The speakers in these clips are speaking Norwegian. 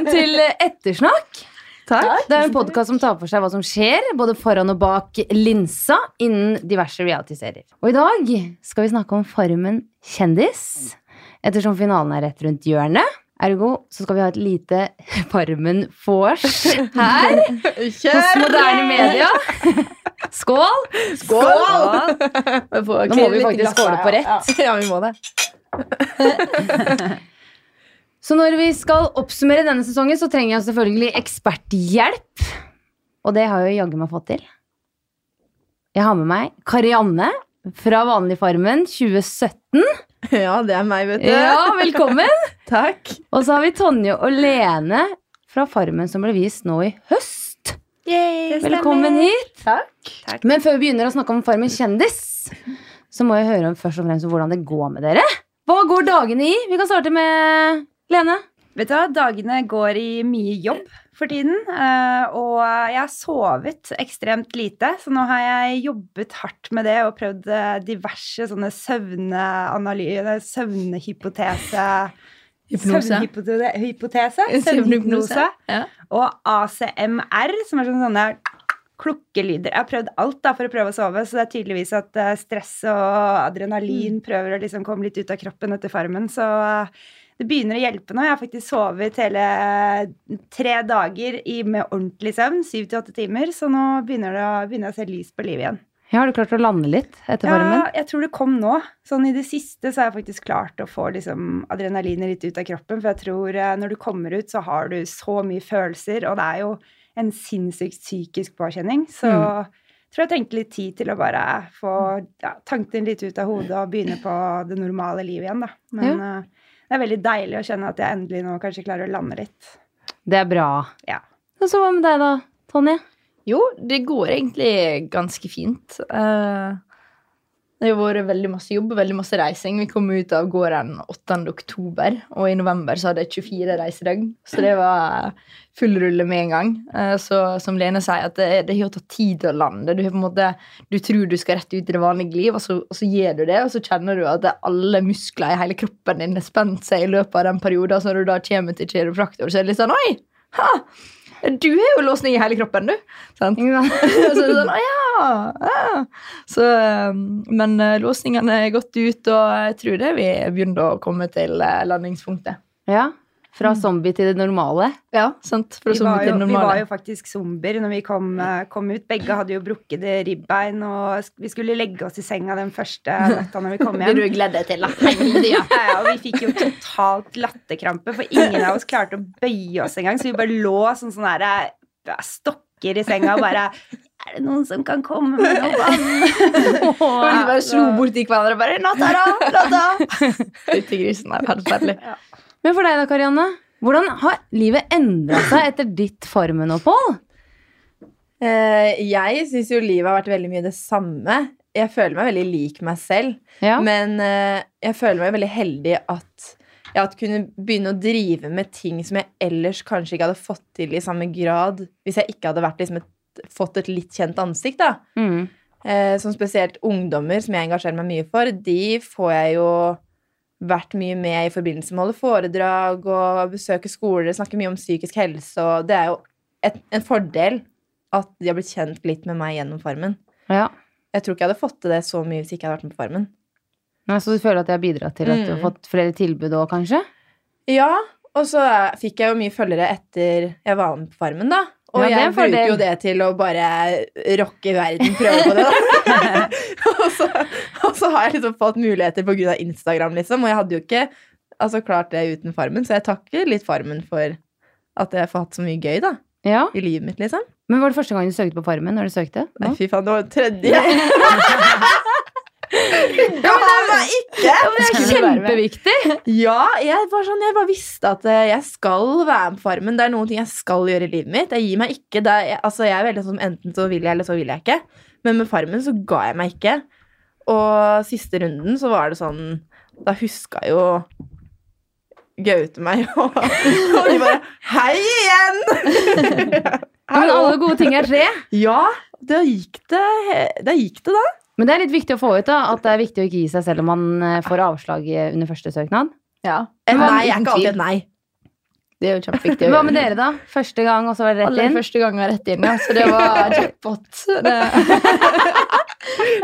Velkommen til Ettersnakk. Takk. Det er en podkast som tar for seg hva som skjer både foran og bak linsa innen diverse realityserier. Og i dag skal vi snakke om Farmen kjendis. Ettersom finalen er rett rundt hjørnet. Ergo så skal vi ha et lite Farmen-vors her hos moderne media. Skål! Skål! Nå må vi faktisk skåle på rett. Ja, vi må det. Så når vi skal oppsummere denne sesongen, så trenger jeg selvfølgelig eksperthjelp. Og det har jeg jo jaggu meg fått til. Jeg har med meg Karianne fra Vanlig Farmen 2017. Ja, det er meg, vet du. Ja, velkommen! Takk. Og så har vi Tonje og Lene fra Farmen som ble vist nå i høst. Yay, Velkommen hit. Takk. Men før vi begynner å snakke om Farmen kjendis, så må jeg høre om først og fremst hvordan det går med dere. Hva går dagene i? Vi kan starte med Lene. Vet du hva, Dagene går i mye jobb for tiden, eh, og jeg har sovet ekstremt lite. Så nå har jeg jobbet hardt med det og prøvd eh, diverse sånne søvneanalyser, søvnhypotese Søvnhypotese. hypotese, Søvnhypnose. Ja. Og ACMR, som er sånne, klukkelyder. Jeg har prøvd alt da for å prøve å sove, så det er tydeligvis at eh, stress og adrenalin prøver å liksom komme litt ut av kroppen etter farmen. Så eh, det begynner å hjelpe nå. Jeg har faktisk sovet hele tre dager i, med ordentlig søvn, syv til åtte timer, så nå begynner det å, begynner jeg å se lys på livet igjen. Ja, har du klart å lande litt etter Ja, Farmen? jeg tror det kom nå. Sånn i det siste så har jeg faktisk klart å få liksom adrenalinet litt ut av kroppen. For jeg tror eh, når du kommer ut, så har du så mye følelser, og det er jo en sinnssykt psykisk påkjenning. Så Mm. jeg tror jeg trengte litt tid til å bare få ja, tankene litt ut av hodet og begynne på det normale livet igjen, da. Men eh, det er veldig deilig å kjenne at jeg endelig nå kanskje klarer å lande litt. Det er bra. Ja. Og så hva med deg, da, Tonje? Jo, det går egentlig ganske fint. Eh, det har vært veldig masse jobb veldig masse reising. Vi kom ut av gården 8. oktober, og i november så hadde jeg 24 reisedøgn. Så det var full rulle med en gang. Eh, så som Lene sier, at det, det har tatt tid å lande. Du, måte, du tror du skal rett ut i det vanlige liv, og så, og så gjør du det, og så kjenner du at alle muskler i hele kroppen din er spent seg i løpet av den perioden. Så når du da kommer til kiropraktor, så er det litt sånn Oi! Ha! Du har jo låsning i hele kroppen, du. Sant? så er sånn, å ja, ja. Så, um, men uh, låsningene er gått ut, og jeg tror det vi begynner å komme til uh, landingspunktet. Ja, Fra zombie til det normale. Ja, sant? Fra Vi zoome jo, til det normale. vi var jo faktisk zombier når vi kom, eh, kom ut. Begge hadde jo brukkede ribbein, og vi skulle legge oss i senga den første natta når vi kom Det du hjem. gleder deg til, da. Ja, ja, og vi fikk jo totalt latterkrampe, for ingen av oss klarte å bøye oss engang. Så vi bare lå sånn sånn der, stokker i senga og bare Er det noen som kan komme med noe vann? Og vi bare slo borti hverandre og bare 'Natta, da! Natta!' Ute i grisen. Er helt forferdelig. Men for deg da, Karianne? Hvordan har livet endra seg etter ditt Farmen-opphold? Eh, jeg syns jo livet har vært veldig mye det samme. Jeg føler meg veldig lik meg selv. Ja. Men eh, jeg føler meg veldig heldig at jeg hadde kunnet begynne å drive med ting som jeg ellers kanskje ikke hadde fått til i samme grad hvis jeg ikke hadde vært liksom et, fått et litt kjent ansikt. da. Mm. Eh, som spesielt ungdommer, som jeg engasjerer meg mye for, de får jeg jo vært mye med i forbindelse med å holde foredrag og besøke skoler, snakke mye om psykisk helse, og det er jo et, en fordel at de har blitt kjent litt med meg gjennom Farmen. ja. Jeg tror ikke jeg hadde fått til det så mye hvis jeg ikke hadde vært med på Farmen. Nei, Så du føler at jeg har bidratt til at du har Mm. fått flere tilbud òg, kanskje? Ja, og så fikk jeg jo mye følgere etter jeg var med på Farmen, da. Og Ja, jeg bruker jo det til å bare rocke verden, prøve på det, da. og, så, så har jeg liksom fått muligheter av Instagram, liksom. Og jeg hadde jo ikke altså, klart det uten Farmen, så jeg takker litt Farmen for at jeg har fått så mye gøy da, Ja. i livet mitt, liksom. Men var det første gang du søkte på Farmen? når du søkte? Nei, fy faen, det var tredje. ja, men det var ikke! Det er kjempeviktig! Ja, jeg bare, sånn, jeg bare visste at eh, jeg skal være med på Farmen. Det er noen ting jeg skal gjøre i livet mitt. Jeg gir meg ikke. Er, altså, jeg er veldig sånn enten så vil jeg, eller så vil jeg ikke. Men med Farmen så ga jeg meg ikke. Og siste runden så var det sånn Da huska jo Gaute meg, og, og de bare Hei igjen! Men alle gode ting er tre. Ja, da gikk det, da gikk det, da. Men det er litt viktig å få ut da, at det er viktig å ikke gi seg selv om man eh, får avslag under første søknad. Ja. Et Men nei er uten ikke alltid et nei. Det er jo kjempeviktig. Hva med dere, da? Første gang, og så var det rett Aller inn? første gang var rett inn, ja. Så det var jackpot. Det,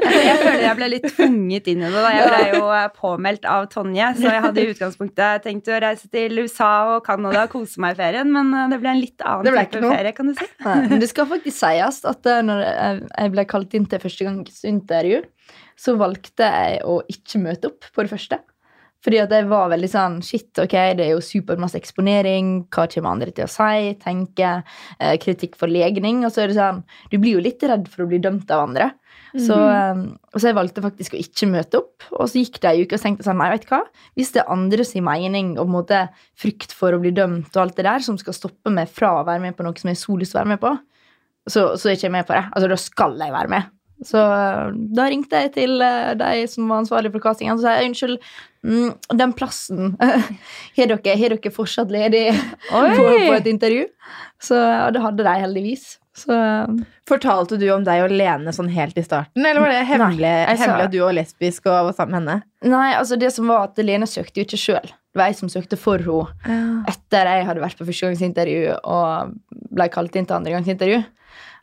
Jeg føler jeg ble litt tvunget inn i det. da. Jeg ble jo eh, påmeldt av Tonje, så jeg hadde i utgangspunktet tenkt å reise til USA og Canada og kose meg i ferien, men eh, det ble en litt annen type noe. ferie, kan du si. Nei, men det skal faktisk sies at eh, når jeg jeg ble kalt inn til første gangs intervju, så valgte jeg å ikke møte opp på det første. Fordi at jeg var veldig sånn Shit, ok, det er jo supermasse eksponering. Hva kommer andre til å si? Tenke. Eh, kritikk for legning. Og så er det sånn Du blir jo litt redd for å bli dømt av andre. Så, eh, så jeg valgte faktisk å ikke møte opp. Og så gikk det ei uke og tenkte sånn Nei, vet du hva? Hvis det er andres mening og på en måte frykt for å bli dømt og alt det der som skal stoppe meg fra å være med på noe som jeg så lyst til å være med på, så, så er ikke jeg med på det. Altså, da skal jeg være med. Så øh, da ringte jeg til øh, de som var ansvarlig for castingen, og sa unnskyld, mm, den plassen Har dere, har dere fortsatt ledig på, på et intervju? Så og det hadde de heldigvis. Så øh, Fortalte du om deg og Lene sånn helt i starten, eller var det hemmelig, nei, altså, hemmelig at du var lesbisk og var sammen med henne? Nei, altså det som var at Lene søkte jo ikke sjøl. Det var jeg som søkte for henne etter jeg hadde vært på førstegangsintervju og ble kalt inn til andregangsintervju.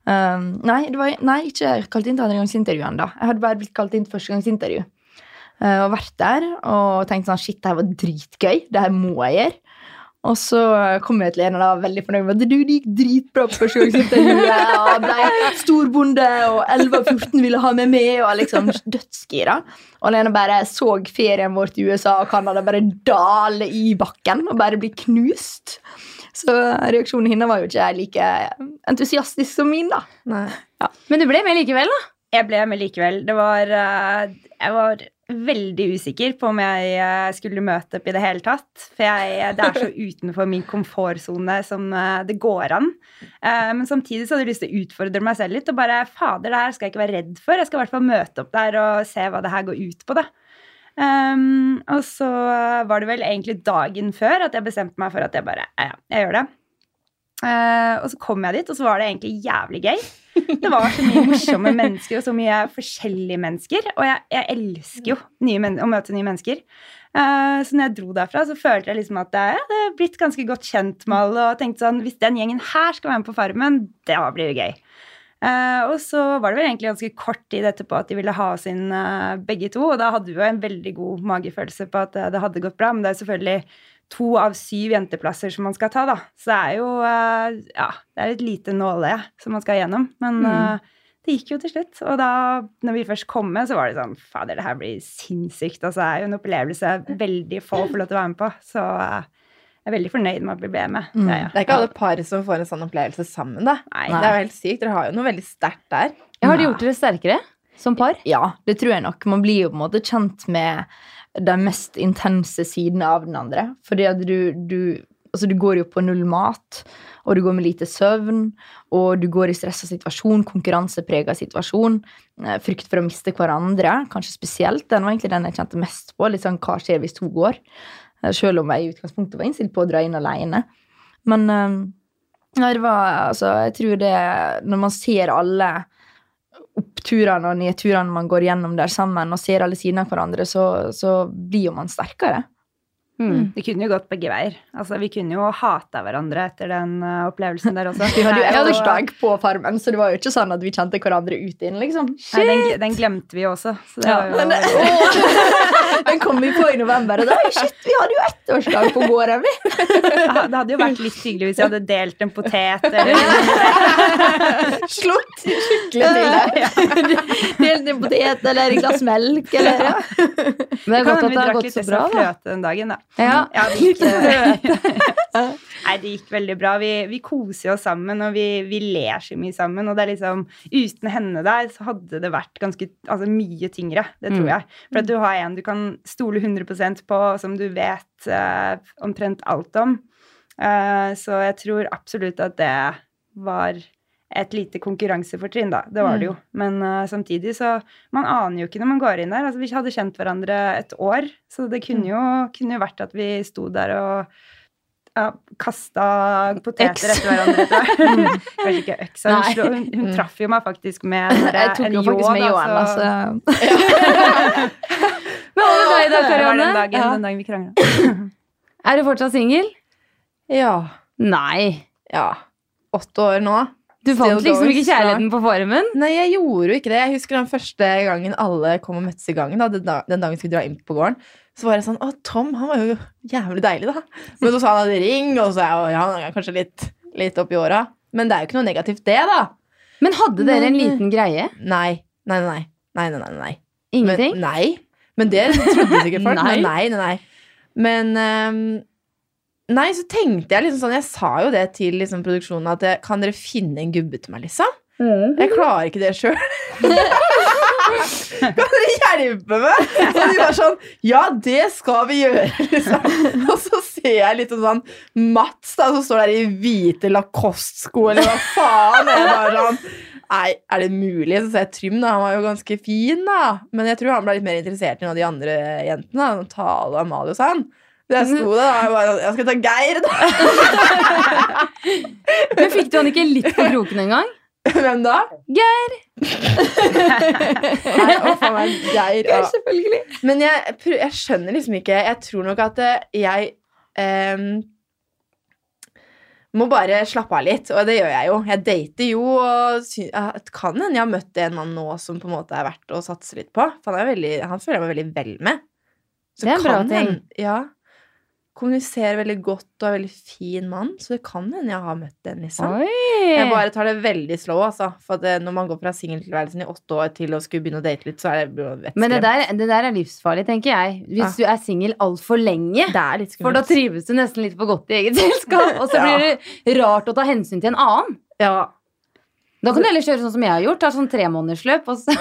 Um, nei, var, nei, ikke kalt inn til andregangsintervju ennå. Jeg hadde bare blitt kalt inn til førstegangsintervju. Uh, og vært der og tenkt sånn Shit, det her var dritgøy. Det her må jeg gjøre. Og så kom jeg til Lene da, veldig fornøyd med at du, gikk dritbra på førstegangsintervjuet. Og ble storbonde, og 11 av 14 ville ha meg med, og liksom dødsgira. Og Lene bare så ferien vår til USA og Canada bare dale i bakken og bare bli knust. Så reaksjonen hennes var jo ikke like entusiastisk som min, da. Nei. Men du ble med likevel, da? Jeg ble med likevel. Det var eh, Jeg var veldig usikker på om jeg eh, skulle møte opp i det hele tatt. For jeg, det er så utenfor min komfortsone som eh, det går an. Eh, Men samtidig så hadde jeg lyst til å utfordre meg selv litt og bare Fader, det her skal jeg ikke være redd for. Jeg skal i hvert fall møte opp der og se hva det her går ut på, da. Um, og så var det vel egentlig dagen før at jeg bestemte meg for at jeg bare Ja, jeg gjør det. Uh, og så kom jeg dit, og så var det egentlig jævlig gøy. Det var så mye morsomme mennesker og så mye forskjellige mennesker. Og jeg, jeg elsker jo å møte nye mennesker. Uh, så når jeg dro derfra, så følte jeg liksom at jeg hadde blitt ganske godt kjent med alle. Og tenkte sånn, hvis den gjengen her skal være med på Farmen, da blir det gøy. Eh, og så var det vel egentlig ganske kort tid etterpå at de ville ha oss inn eh, begge to. Og da hadde vi jo en veldig god magefølelse på at eh, det hadde gått bra. Men det er selvfølgelig to av syv jenteplasser som man skal ta, da. Så det er jo ja, det er et lite nåløye som man skal gjennom. Men eh, det gikk jo til slutt. Og da når vi først kom med, så var det sånn Fader, det her blir sinnssykt. Altså, det er jo en opplevelse veldig få får lov til å være med på. Så eh, jeg er veldig fornøyd med å bli med. Mm. Det er. Det er ikke alle par som får en sånn opplevelse sammen, da. Nei. Det er jo helt sykt. Dere har jo noe veldig sterkt der. Ja, har det gjort dere sterkere som par? Ja, det tror jeg nok. Man blir jo på en måte kjent med de mest intense sidene av den andre. Fordi at du, du Altså, du går jo på null mat, og du går med lite søvn, og du går i stressa situasjon, konkurranseprega situasjon, eh, frykt for å miste hverandre, kanskje spesielt. Den var egentlig den jeg kjente mest på. Litt sånn, hva skjer hvis to går? Selv om jeg i utgangspunktet var innstilt på å dra inn alene. Men eh, det var Altså, jeg tror det Når man ser alle oppturene og nedturene man går gjennom der sammen, og ser alle sidene av hverandre, så, så blir jo man sterkere. Mm. Det kunne jo gått begge veier. Altså, vi kunne jo hata hverandre etter den uh, opplevelsen der også. Vi hadde jo ettårsdag på Farmen, så det var jo ikke sånn at vi kjente hverandre ut inn, liksom. Nei, den, den glemte vi også. Så det Ja, jo, men, åh, den kom vi på i november, og da shit, vi hadde jo ettårsdag på gården, vi. Ja, det hadde jo vært litt hyggelig hvis jeg hadde delt en potet eller Slått skikkelig til det. Delt en potet eller et glass melk, eller ja. Men det er godt at det har gått så bra, da. den dagen, da. Ja. Ja, det gikk, eh, Nei, det gikk veldig bra. Vi, vi koser oss sammen, og vi, vi ler så mye sammen. Og det er liksom Uten henne der, så hadde det vært ganske Altså mye tyngre. Det tror Mm. jeg. For at du har en du kan stole 100% på, som du vet uh, omtrent alt om. Uh, så jeg tror absolutt at det var et lite konkurransefortrinn, da. Det var det jo. Men uh, samtidig så Man aner jo ikke når man går inn der. Altså, vi hadde kjent hverandre et år, så det kunne jo, kunne jo vært at vi sto der og ja, kasta poteter etter hverandre. tror. Kanskje ikke øksa. Hun, hun, hun traff jo meg faktisk med en, Jeg tok en jo faktisk med ljå, ljåen, da, altså. Men hva med deg da, Det var den dagen, Ja. den dagen vi krangla. Er du fortsatt singel? Ja. Nei. Ja. Åtte år nå. Du fant liksom ikke kjærligheten på formen? Nei, jeg gjorde jo ikke det. Jeg husker den første gangen alle kom og møttes i gangen. Da, den, dagen vi skulle dra inn på gården. Så var jeg sånn Å, Tom, han var jo jævlig deilig, da. Men så sa han at ring, og så er ja, han er kanskje litt, litt oppi åra. Men det er jo ikke noe negativt, det, da. Men hadde dere en liten greie? Nei. Nei, nei, nei. nei, nei, nei. Ingenting? Men, nei. Men det trodde sikkert folk. Nei. Nei, nei, nei. Men ehm, Nei, så tenkte jeg liksom sånn Jeg sa jo det til liksom, produksjonen at jeg, kan dere finne en gubbe til meg, liksom? Jeg klarer ikke det sjøl. kan dere hjelpe meg? Og de var sånn Ja, det skal vi gjøre, liksom. Og så ser jeg litt sånn Mats da, som står der i hvite Lacoste-sko, eller hva faen. Jeg bare sånn Nei, er det mulig? Så sa jeg Trym, da. Han var jo ganske fin, da. Men jeg tror han ble litt mer interessert av de andre jentene. Tale Amalie og sånn. Så jeg sto der jeg bare Jeg skal ta Geir, da. Men fikk du han ikke litt på kroken en gang? Hvem da? Geir! Nei, å faen meg, Geir. Ja. Selvfølgelig. Men jeg, jeg skjønner liksom ikke Jeg tror nok at eh, jeg um, må bare slappe av litt, og det gjør jeg jo. Jeg dater jo, og kan hende jeg har møtt en mann nå som på en måte er verdt å satse litt på. For han, er veldig, han føler jeg meg veldig vel med. Så Det er en bra ting. En, Ja. Kommuniserer veldig godt og er veldig fin mann, så det kan hende jeg har møtt en, liksom. Jeg bare tar det veldig slow, altså. For det, når man går fra singeltilværelsen i åtte år til å skulle begynne å date litt, så er det vettskremt. Men det der, det der er livsfarlig, tenker jeg. Hvis du er singel altfor lenge. For da trives du nesten litt for godt i eget selskap. Og så Ja. blir det rart å ta hensyn til en annen. Ja. Da kan du heller kjøre sånn som jeg har gjort. Ta sånn tremånedersløp. Og så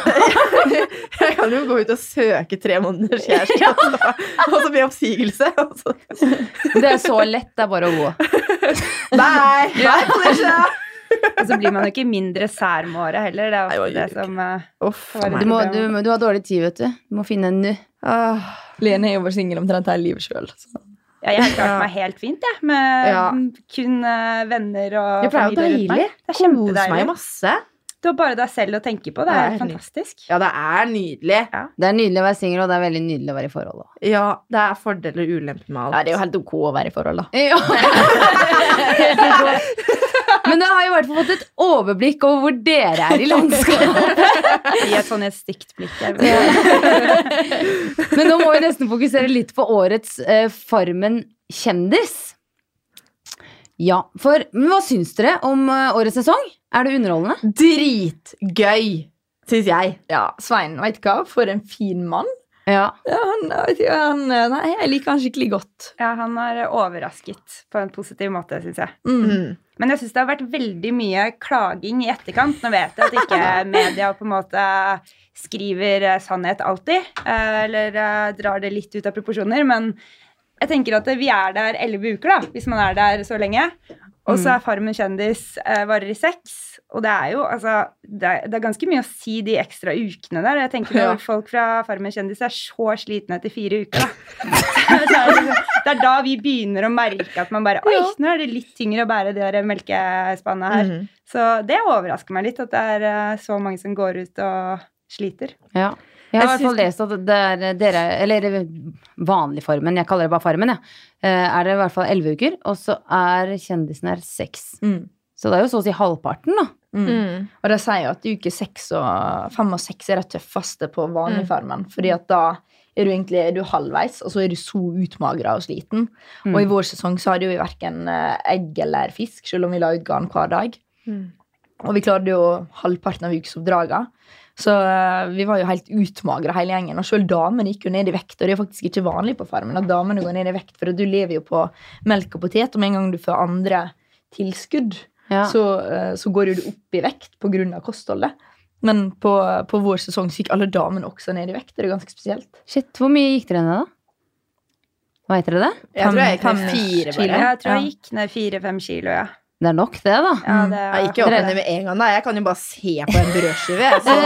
Jeg kan jo gå ut og søke tre måneders kjæreste, så- og så bli oppsigelse. Så. Det er så lett. Det er bare å gå. Nei! Nei! Og så blir man jo ikke mindre sær med året heller. Det er ofte det det som eh, Uff, Du, må, du, du har dårlig tid, vet du. Du må finne en ny. Ah. Lene er jo bare singel omtrent hele livet sjøl. Ja, jeg har klart Ja. meg helt fint, jeg. Med Ja. kun eh, venner og Det pleier jo familie rundt meg. deilig. Det er meg kjempedeilig. jo masse. Du har bare deg selv å tenke på. Det Det er er fantastisk. Ja, det er nydelig. Det er nydelig å være singel, og det er veldig nydelig å være i forhold. Også. Ja, det er fordeler og ulemper med alt. Ja, det er jo helt ok å være i forhold, da. Ja. Men da har jeg i hvert fall fått et overblikk over hvor dere er i landskapet. I et sånn stygt blikk. Men nå må vi nesten fokusere litt på årets eh, Farmen kjendis. Ja, for men hva syns dere om eh, årets sesong? Er det underholdende? Dritgøy, syns jeg. Ja, Svein, du hva? For en fin mann. Ja. Ja, han, han, nei, jeg liker han skikkelig godt. Ja, han har overrasket på en positiv måte, syns jeg. Mm. Mm. Men jeg syns det har vært veldig mye klaging i etterkant. Nå vet jeg at ikke media på en måte skriver eh, sannhet alltid, eh, eller eh, drar det litt ut av proporsjoner, men jeg tenker at vi er der elleve uker, da, hvis man er der så lenge. Og så er Farmen kjendis varer i seks. Og det er jo altså det er, det er ganske mye å si de ekstra ukene der. Jeg tenker Ja. folk fra Farmen kjendis er så slitne etter fire uker, det, er liksom, det er da vi begynner å merke at man bare Oi, Ja. nå er det litt tyngre å bære det der melkespannet her. Mhm. Så det overrasker meg litt at det er eh, så mange som går ut og sliter. ja. Jeg har i hvert fall lest at det er eh, dere, eller vanlig Farmen, jeg kaller det bare Farmen, ja. Eh, Er det i hvert fall elleve uker, og så er kjendisen her seks. Mm. Så det er jo så å si halvparten, da. Mm. Mm. Og de sier jo at uke seks og fem og seks er det tøffeste på vanlig Mm. farmen. Fordi at da er du egentlig er du halvveis, og så er du så utmagra og sliten. Mm. Og i vår sesong så hadde vi verken eh, egg eller fisk, selv om vi la ut garn hver dag. Mm. Og vi klarte jo halvparten av ukesoppdragene. Så eh, vi var jo helt utmagra hele gjengen. Og selv damene gikk jo ned i vekt. Og det er faktisk ikke vanlig på farmen at damene går ned i vekt, for du lever jo på melk og potet, og med en gang du får andre tilskudd, Ja. så, eh, så går jo du opp i vekt pga. kostholdet. Men på, på vår sesong så gikk alle damene også ned i vekt. Det er ganske spesielt. Shit, hvor mye gikk dere ned, da? Hva heter det? Jeg tror jeg gikk ned fire, kilo. bare. Jeg tror jeg gikk ned fire-fem kilo, ja. Det er nok, det, da. ja det det Jeg gikk jo opp ned med en gang, da. Jeg kan jo bare se på en brødskive, så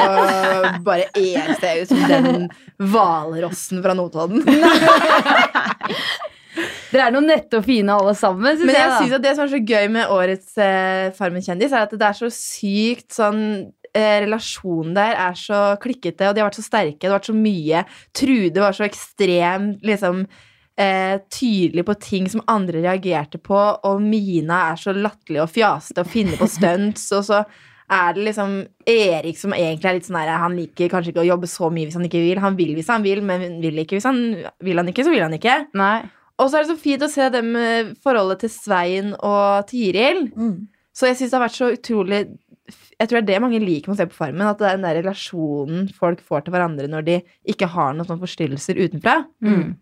bare eneste jeg ut som den hvalrossen fra Notodden. Dere er noe nette og fine alle sammen, Synes Men jeg jeg. synes at det som er så gøy med årets eh, Farmen kjendis, er at det er så sykt sånn eh, Relasjonen der er så klikkete, og de har vært så sterke. Det har vært så mye. Trude var så ekstremt liksom eh, tydelig på ting som andre reagerte på, og Mina er så latterlig og fjasete og finner på stunts, og så er det liksom Erik som egentlig er litt sånn der Han liker kanskje ikke å jobbe så mye hvis han ikke vil. Han vil hvis han vil, men vil ikke hvis han vil han ikke, så vil han ikke. Nei. Og så er det så fint å se dem med forholdet til Svein og Tiril. Mm. Så jeg syns det har vært så utrolig Jeg tror det er det mange liker med å se på Farmen. At det er den der relasjonen folk får til hverandre når de ikke har noen sånne forstyrrelser utenfra. Mm.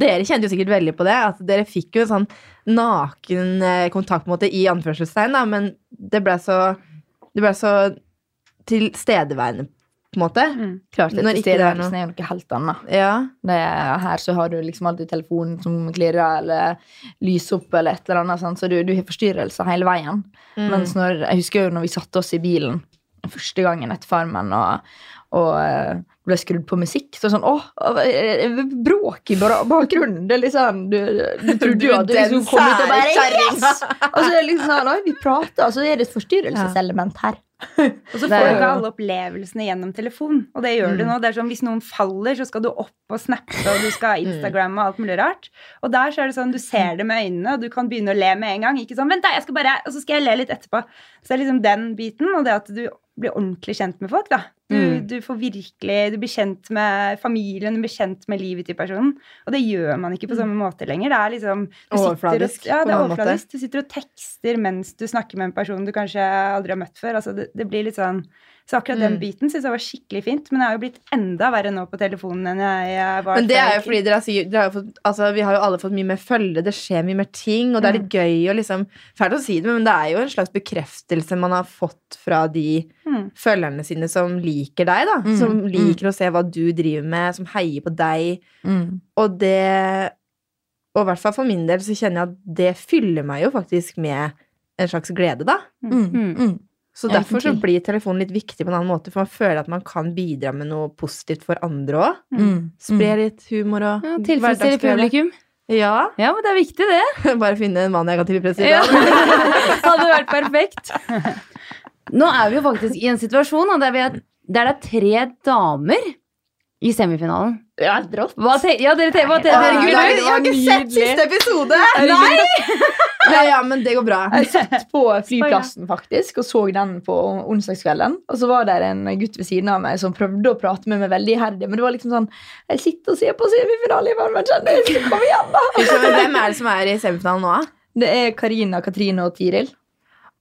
Dere kjente jo sikkert veldig på det. At dere fikk jo en sånn naken eh, kontakt på en måte, i anførselstegn, da, men det ble så Det ble så tilstedeværende, på en måte. Mm. Klart Når ikke det er noe. er noe helt annet. Ja. Det er, her så har du liksom alltid telefonen som klirrer, eller lyser opp, eller et eller annet, sant? så du, du har forstyrrelser hele veien. Mm. Mens når, jeg husker jo når vi satte oss i bilen første gangen etter Farmen, og, og eh, ble skrudd på musikk, så sånn Åh, eh, bråk i bakgrunnen! Det er litt sånn Du, du trodde jo at du skulle komme kom ut og bare. Yes! Og så er det liksom sånn Oi, vi prater, og så er det et forstyrrelseselement her. Og så får du ikke alle opplevelsene gjennom telefon. Og det gjør du nå. Det er sånn, Hvis noen faller, så skal du opp og snappe, og du skal ha Instagram og alt mulig rart. Og der så er det sånn, du ser det med øynene, og du kan begynne å le med en gang. Ikke sånn, vent da, jeg skal bare, Og så skal jeg le litt etterpå. Så det er liksom den biten, og det at du blir ordentlig kjent med folk. da. Du, Mm. du får virkelig, du blir kjent med familien, du blir kjent med livet til personen. Og det gjør man ikke på samme måte lenger. Det er liksom Overfladisk, Ja, det er overfladisk. Du sitter og tekster mens du snakker med en person du kanskje aldri har møtt før. Altså, det, det blir litt sånn Så akkurat den Mm. biten syns jeg var skikkelig fint. Men jeg har jo blitt enda verre nå på telefonen enn jeg, jeg var Men det er jo fordi dere altså, dere har jo fått, altså, vi har jo alle fått mye mer følge, det skjer mye mer ting, og det er litt gøy og liksom Fælt å si det, men det er jo en slags bekreftelse man har fått fra de Mm. følgerne sine som liker deg, da. Mm, Som mm. liker å se hva du driver med, som heier på deg. Og det Og i hvert fall for min del så kjenner jeg at det fyller meg jo faktisk med en slags glede, da. Mm. Så derfor så blir telefonen litt viktig på en annen måte, for man føler at man kan bidra med noe positivt for andre òg. Mm. Spre litt humor og Ja, Tilfredsstille publikum. Ja. Ja, men det er viktig, det. Bare finne en mann jeg kan tilfredsstille. Ja. Hadde vært perfekt. Nå er vi jo faktisk i en situasjon der, vi er, der det er tre damer i semifinalen. Ja, drott rått. Hva te ja, dere te hva te Herregud, det jeg har ikke sett siste episode! Nei! Ja, ja, men det går bra. Jeg satt på flyplassen faktisk og så den på onsdagskvelden. Og så var det en gutt ved siden av meg som prøvde å prate med meg veldig iherdig. Men det var liksom sånn Jeg sitter og ser på semifinale i Farmen kjendis! Kom igjen, da! Hvem er det som er i semifinalen nå, da? Det er Karina, Katrine og Tiril.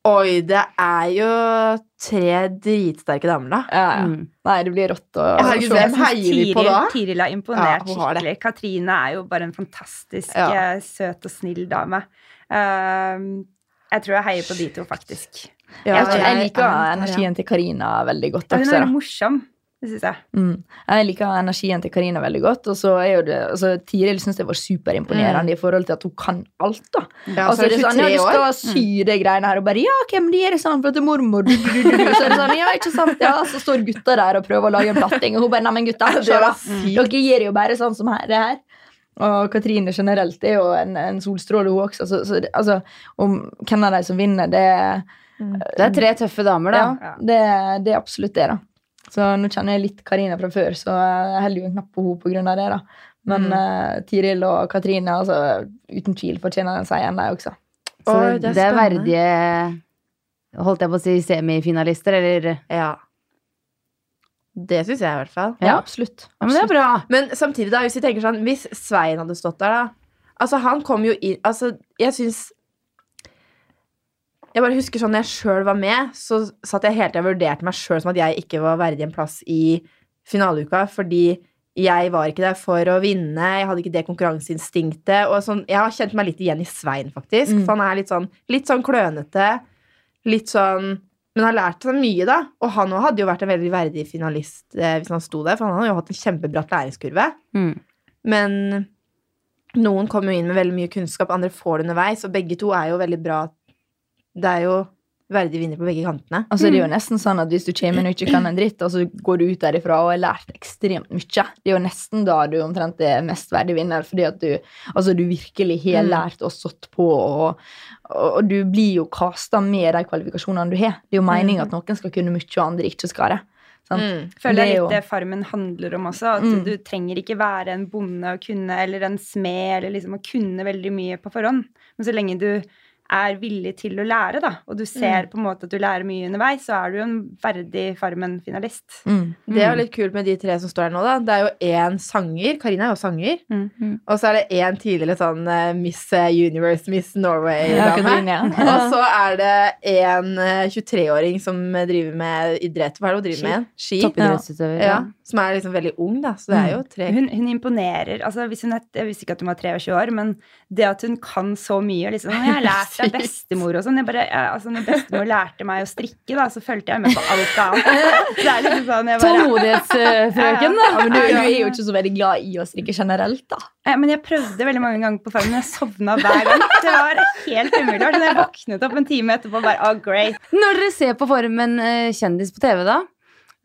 Oi, det er jo tre dritsterke damer, da. Ja, ja. Mm. Nei, det blir rått å Ja, herregud, hvem heier vi på da? Tiril, har imponert Ja, har skikkelig. Katrine er jo bare en fantastisk Ja. eh, søt og snill dame. Um, jeg tror jeg heier på de to, faktisk. Ja, jeg, jeg liker er- energien til Karina veldig godt Ja, hun er veldig morsom, det syns jeg. Mm. Jeg liker energien til Karina veldig godt. Og så er jo det, altså, Tiril syns jeg var superimponerende i forhold til at hun kan alt. da Ja, altså, er det det er sånn, ja, 23 du skal sy de greiene her, og bare Ja, hvem de er det sånn? For at det er mormor. Du, du, du, du. Så er det sånn, ja, ikke sant? Ja, Så står gutta der og prøver å lage en platting, og hun bare Neimen, gutta, da. Dere gjør jo bare sånn som her, det her. Og Katrine generelt er jo en, en solstråle, hun også. Så, så altså, om hvem av de som vinner, det Det er tre tøffe damer, da. ja, det, det er absolutt det, da. Så nå kjenner jeg litt Karina fra før, så jeg holder jo en knapp på henne av det, da. Men Mm. uh, Tiril og Katrine, altså, uten tvil fortjener den seieren, de også. Så Oi, det, det er er verdige Holdt jeg på å si semifinalister, eller Ja. Det syns jeg i hvert fall. Ja, absolutt. men det er bra. Men samtidig, da, hvis vi tenker sånn Hvis Svein hadde stått der, da Altså, han kom jo inn Altså, jeg syns Jeg bare husker sånn når jeg sjøl var med, så satt jeg hele tida og vurderte meg sjøl som at jeg ikke var verdig en plass i finaleuka, fordi jeg var ikke der for å vinne, jeg hadde ikke det konkurranseinstinktet. Og sånn, jeg har kjent meg litt igjen i Svein, faktisk. Mm. For han er litt sånn, litt sånn klønete. Litt sånn Men har lært sånn mye, da. Og han òg hadde jo vært en veldig verdig finalist eh, hvis han sto der, for han hadde jo hatt en kjempebratt læringskurve. Mm. Men noen kommer jo inn med veldig mye kunnskap, andre får det underveis, og begge to er jo veldig bra. Det er jo verdig vinner på begge kantene. Altså, det er jo nesten sånn at Hvis du kommer inn og ikke kan en dritt, og så går du ut derifra og har lært ekstremt mye, det er jo nesten da du omtrent er mest verdig vinner, fordi at du, altså, du virkelig har Mm. lært og stått på, og, og, og du blir jo kasta med de kvalifikasjonene du har. Det er jo meninga at noen skal kunne mye, og andre ikke skal det. Sant? Mm. føler Det er litt det Farmen handler om også. At Mm. du trenger ikke være en bonde og kunne, eller en smed, eller liksom å kunne veldig mye på forhånd. Men så lenge du er villig til å lære, da, og du ser på en måte at du lærer mye underveis, så er du jo en verdig Farmen-finalist. Mm. Det er jo litt kult med de tre som står her nå, da. Det er jo én sanger. Karina er jo sanger. Mm. Mm. Og så er det én tidligere sånn eh, Miss Universe, Miss Norway-dame. Ja. og så er det en eh, 23-åring som eh, driver med idrett. Hva er det hun driver Ski. med? Ski. Toppidrettsutøver. Ja. Ja. Som er liksom veldig ung, da. Så det er jo tre Hun, hun imponerer. altså hvis hun er, Jeg visste ikke at hun var 23 år, men det at hun kan så mye liksom, Jeg har lært av bestemor og sånn. altså Når bestemor lærte meg å strikke, da, så fulgte jeg med på alt annet. Det er liksom sånn, jeg bare, Tålmodighetsfrøken, da. Men du, du er jo ikke så veldig glad i å strikke generelt, da. Ja, men jeg prøvde veldig mange ganger på farmen, men jeg sovna hver gang. Det var helt umulig. så sånn, Jeg våknet opp en time etterpå og bare oh, great. Når dere ser på Formen eh, kjendis på TV, da,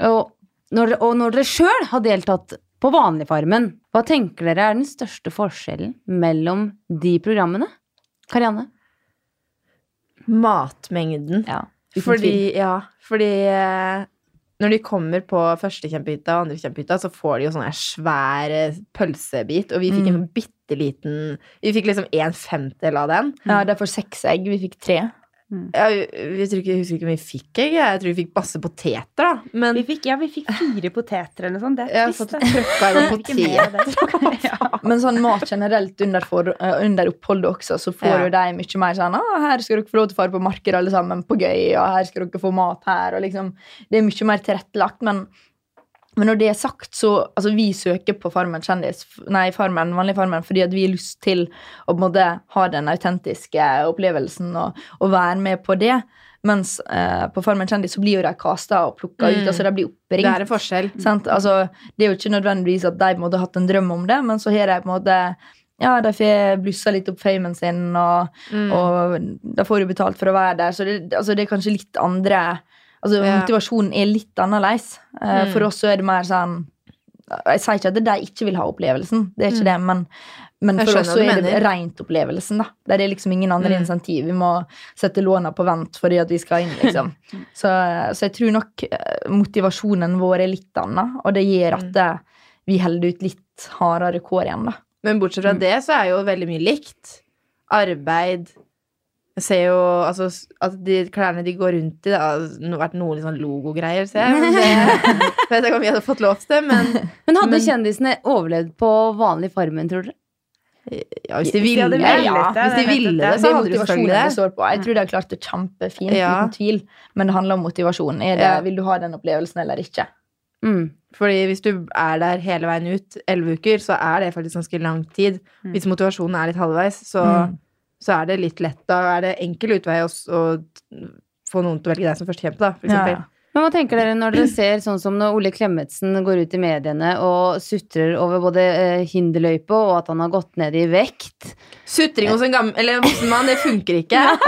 og når, og når dere sjøl har deltatt på Vanligfarmen, hva tenker dere er den største forskjellen mellom de programmene? Karianne? matmengden. Ja, Fordi, ja, fordi eh, når de kommer på første kjempehytta og andre kjempehytta, så får de jo sånn svær eh, pølsebit, og vi fikk en sånn bitte liten Vi fikk liksom en femtedel av den. Ja, det er for seks egg. Vi fikk tre. Jeg, jeg, tror ikke, jeg husker ikke om vi fikk egg. Jeg tror vi fikk masse poteter, da. Men Vi fikk, ja, vi fikk fire poteter eller noe sånt. Det er jeg trist. trøkka poteter. det. Ja. Men sånn mat generelt under, for, eh, under oppholdet også, så får Ja. jo de mye mer sånn 'Her skal dere få lov til å fare på marked alle sammen på gøy', og 'her skal dere få mat her', og liksom Det er mye mer tilrettelagt, men men når det er sagt, så altså Vi søker på Farmen kjendis, nei, Farmen, vanlig Farmen fordi at vi har lyst til å måte ha den autentiske opplevelsen og, og være med på det. Mens eh, på Farmen kjendis så blir jo de kasta og plukka ut. Mm. altså De blir Det oppringt. er en forskjell. Sant? Altså, det er jo ikke nødvendigvis at de har hatt en drøm om det, men så har de på en måte ja, de får blussa litt opp famen sin, og, Mm. og da får jo betalt for å være der. Så det, altså, det er kanskje litt andre Altså, Ja. Motivasjonen er litt annerledes. Eh, Mm. For oss er det mer sånn Jeg sier ikke at de ikke vil ha opplevelsen, det er ikke det, men, men Mm. For oss er det rent opplevelsen. da Der er liksom ingen andre Mm. insentiv. Vi må sette låna på vent fordi at vi skal inn, liksom. Så, så jeg tror nok eh, motivasjonen vår er litt annen, og det gjør Mm. at det, vi holder ut litt hardere kår igjen, da. Men bortsett fra Mm. det, så er jo veldig mye likt. Arbeid Jeg ser jo altså, at de klærne de går rundt i, det har vært noen sånn logogreier, ser jeg. Men Det, jeg vet ikke om vi hadde fått lov til det, men Men hadde Men- kjendisene overlevd på vanlig Farmen, tror dere? ja, hvis de Hvis de ville. Ja, hvis de ville det, det. så hadde de motivasjonen selvfølgelig det står på. Jeg tror de har klart det kjempefint, Ja. uten tvil. Men det handler om motivasjon. Er det, Vil du ha den opplevelsen eller ikke? Mm. Fordi hvis du er der hele veien ut, elleve uker, så er det faktisk ganske lang tid. Mm. Hvis motivasjonen er litt halvveis, så, Mm. Så er det litt lett. Da er det enkel utvei å å få noen til å velge deg som førstekjempe, da, for eksempel. ja. Men hva tenker dere når dere ser sånn som når Ole Klemetsen går ut i mediene og sutrer over både eh, hinderløype og at han har gått ned i vekt? Sutring hos en gammel eller voksen mann, det funker ikke.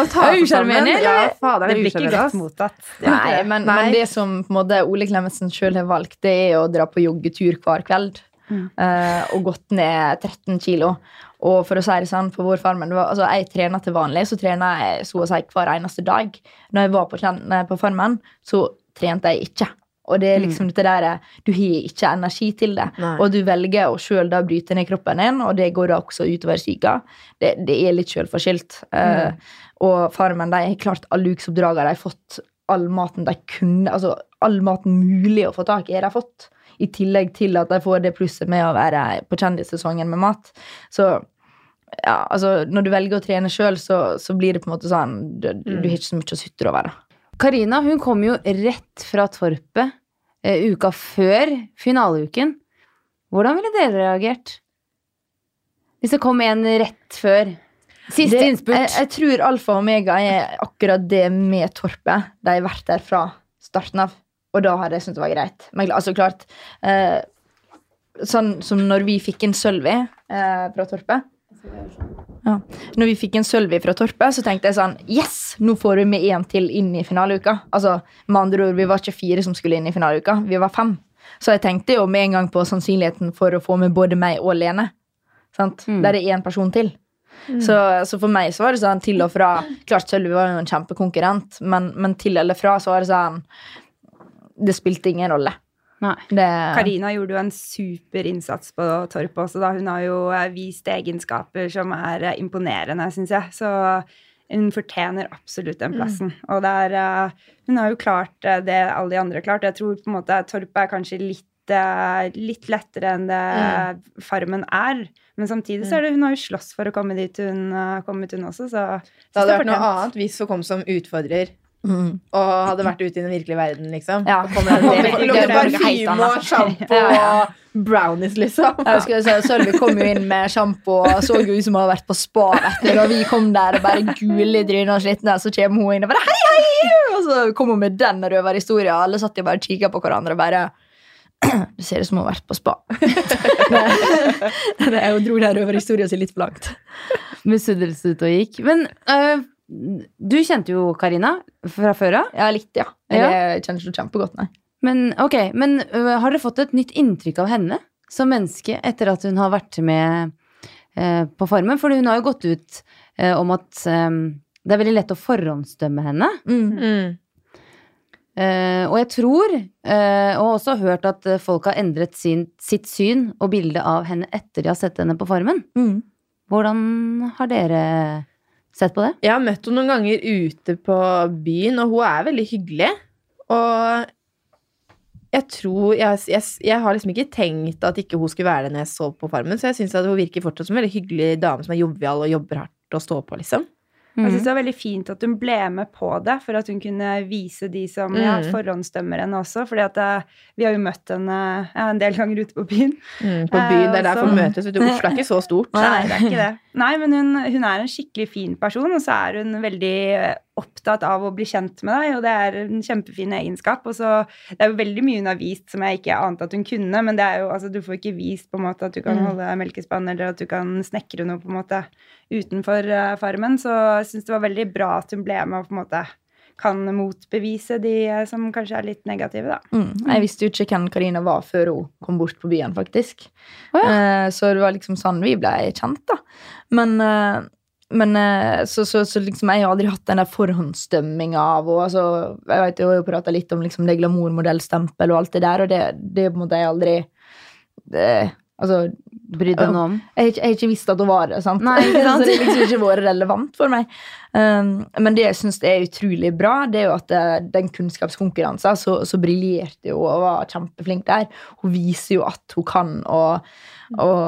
Er usjarmerende, Ja, fader, Det det blir ikke godt mottatt. Nei, men, Nei. men det som på en måte, Ole Klemetsen sjøl har valgt, det er å dra på joggetur hver kveld. Mm. eh, og gått ned 13 kilo. Og for å si det sånn, på vår farmen, var, altså, Jeg trener til vanlig, så trener jeg så å si hver eneste dag. Når jeg var på, på farmen, så trente jeg ikke. Og det er liksom dette der, Du har ikke energi til det. Nei. Og du velger å sjøl bryte ned kroppen din, og det går da også utover psyka. Det, det er litt sjølforskyldt. Eh, og Farmen de har klart alle ukesoppdragene. De har fått all maten de kunne, altså all maten mulig å få tak i, har de fått. I tillegg til at de får det plusset med å være på kjendissesongen med mat. Så ja, altså, når du velger å trene sjøl, så, så blir det på en måte sånn Du, du, du har ikke så mye å sutre over. Karina hun kom jo rett fra Torpet eh, uka før finaleuken. Hvordan ville dere reagert? Hvis det kom en rett før? Siste innspurt. Jeg, jeg tror alfa og omega er akkurat det med Torpet. De har vært der fra starten av. Og da hadde jeg syntes det var greit. Men altså klart eh, Sånn som når vi fikk inn Sølvi eh, fra Torpet. Ja. Når vi fikk inn Sølvi fra Torpet, så tenkte jeg sånn Yes! Nå får vi med én til inn i finaleuka. Altså, med andre ord, Vi var ikke fire som skulle inn i finaleuka, vi var fem. Så jeg tenkte jo med en gang på sannsynligheten for å få med både meg og Lene. Sant? Mm. Der er én person til. Så, så for meg så var det sånn til og fra Klart Sølvi var jo en kjempekonkurrent, men, men til eller fra så var det sånn det spilte ingen rolle. Karina gjorde jo en super innsats på Torp også, da. Hun har jo eh, vist egenskaper som er eh, imponerende, syns jeg. Så hun fortjener absolutt den plassen. Og der, er eh, Hun har jo klart det alle de andre har klart. Jeg tror på en måte Torp er kanskje litt litt lettere enn det Farmen er. Men samtidig så er det hun har jo slåss for å komme dit hun har kommet, hun også, så Det hadde vært noe annet hvis hun kom som utfordrer Mm. og hadde vært ute i den virkelige verden, liksom. Ja. Og helt parfyme og sjampo og brownies, liksom. Sølvi kom jo inn med sjampo og så jo ut som hun hadde vært på spa. Etter, og vi kom der og bare gule i trynet og slitne, så kommer hun inn og bare hei, hei! Og så kom hun med den røverhistoria, Alle satt jo bare og kikka på hverandre og bare Det ser ut som hun har vært på spa. hun dro den røverhistoria si litt for langt. Misunnelse ut og gikk. Men øh, du kjente jo Karina fra før av. Ja, litt, ja. Jeg kjenner ikke kjempegodt, nei. Men okay, men uh, har dere fått et nytt inntrykk av henne som menneske etter at hun har vært med uh, på Farmen? For hun har jo gått ut uh, om at um, det er veldig lett å forhåndsdømme henne. Mm. Eh, og jeg tror, uh, og også hørt at folk har endret sin, sitt syn og bilde av henne etter de har sett henne på Farmen. Mm. Hvordan har dere sett på det? Jeg har møtt henne noen ganger ute på byen, og hun er veldig hyggelig. Og jeg tror Jeg, jeg, jeg har liksom ikke tenkt at ikke hun skulle være det når jeg så på Farmen, så jeg syns hun virker fortsatt som en veldig hyggelig dame som er jovial og jobber hardt og står på, liksom. Jeg synes det var veldig fint at hun ble med på det, for at hun kunne vise de som ja, Mm. forhåndsdømmer henne også. fordi at eh, vi har jo møtt henne ja, en del ganger ute på byen. Mm, på byen, det er derfor så- vi møtes. Vet du, Oslo er ikke så stort. Nei, det er ikke det. Nei, men hun, hun er en skikkelig fin person, og så er hun veldig eh, opptatt av å bli kjent med deg, og det er en kjempefin egenskap. Og så Det er jo veldig mye hun har vist som jeg ikke ante at hun kunne, men det er jo, altså, du får ikke vist på en måte at du kan Mm. holde melkespann, eller at du kan snekre noe på en måte utenfor uh, farmen. Så jeg syns det var veldig bra at hun ble med og på en måte kan motbevise de eh, som kanskje er litt negative, da. Mm. Jeg visste jo ikke hvem Karina var før hun kom bort på byen, faktisk. Oh, ja. uh, så det var liksom sånn vi ble kjent, da. Men, men eh, så, så, så liksom jeg har aldri hatt den der forhåndsdømminga av og altså, Jeg vet jo, jeg har jo prata litt om liksom det glamourmodellstempel og alt det der, og det, det på jeg aldri det, Altså, Bryr deg noe om? jeg har ikke, jeg har ikke visst at hun var det. sant? Nei, ikke sant? så det har liksom ikke vært relevant for meg. Um, men det jeg syns er utrolig bra, det er jo at eh, den kunnskapskonkurransen så, så briljerte jo og var kjempeflink der. Hun viser jo at hun kan, og, og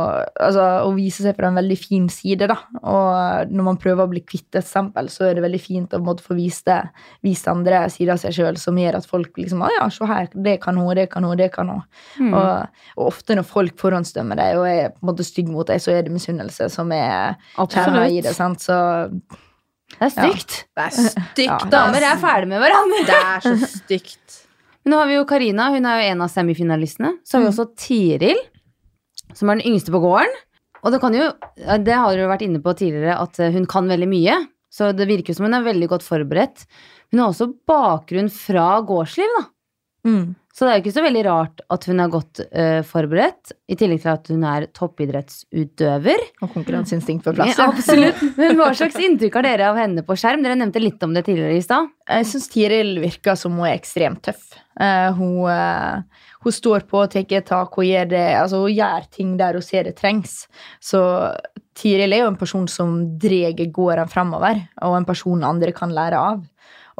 altså, hun viser seg fra en veldig fin side. da. Og når man prøver å bli kvitt et stempel, så er det veldig fint å måtte måte få vist det, vist andre sider av seg sjøl som gjør at folk liksom ah, ja, se her, det kan hun, det kan hun, det kan hun. Mm. Og, og ofte når folk forhåndsdømmer deg og er på en måte stygg mot deg, så er det misunnelse som er kjerna i det. sant? Så Det er stygt. Det er stygt, Ja. Damer er ferdig med hverandre. Det er så stygt. Men nå har vi jo Karina, hun er jo en av semifinalistene. Så har vi også Tiril, som er den yngste på gården. Og det kan jo, det har dere jo vært inne på tidligere, at hun kan veldig mye. Så det virker som hun er veldig godt forberedt. Hun har også bakgrunn fra gårdsliv, da. mm. Så det er jo ikke så veldig rart at hun er godt uh, forberedt, i tillegg til at hun er toppidrettsutøver. Og konkurranseinstinkt på plass. Ja, absolutt. Men hva slags inntrykk har dere av henne på skjerm? Dere nevnte litt om det tidligere i stad. Jeg syns Tiril virker som hun er ekstremt tøff. Uh, hun, uh, hun står på og tar tak. Hun gjør, det, altså, hun gjør ting der hun ser det trengs. Så Tiril er jo en person som drar gården fremover, og en person andre kan lære av.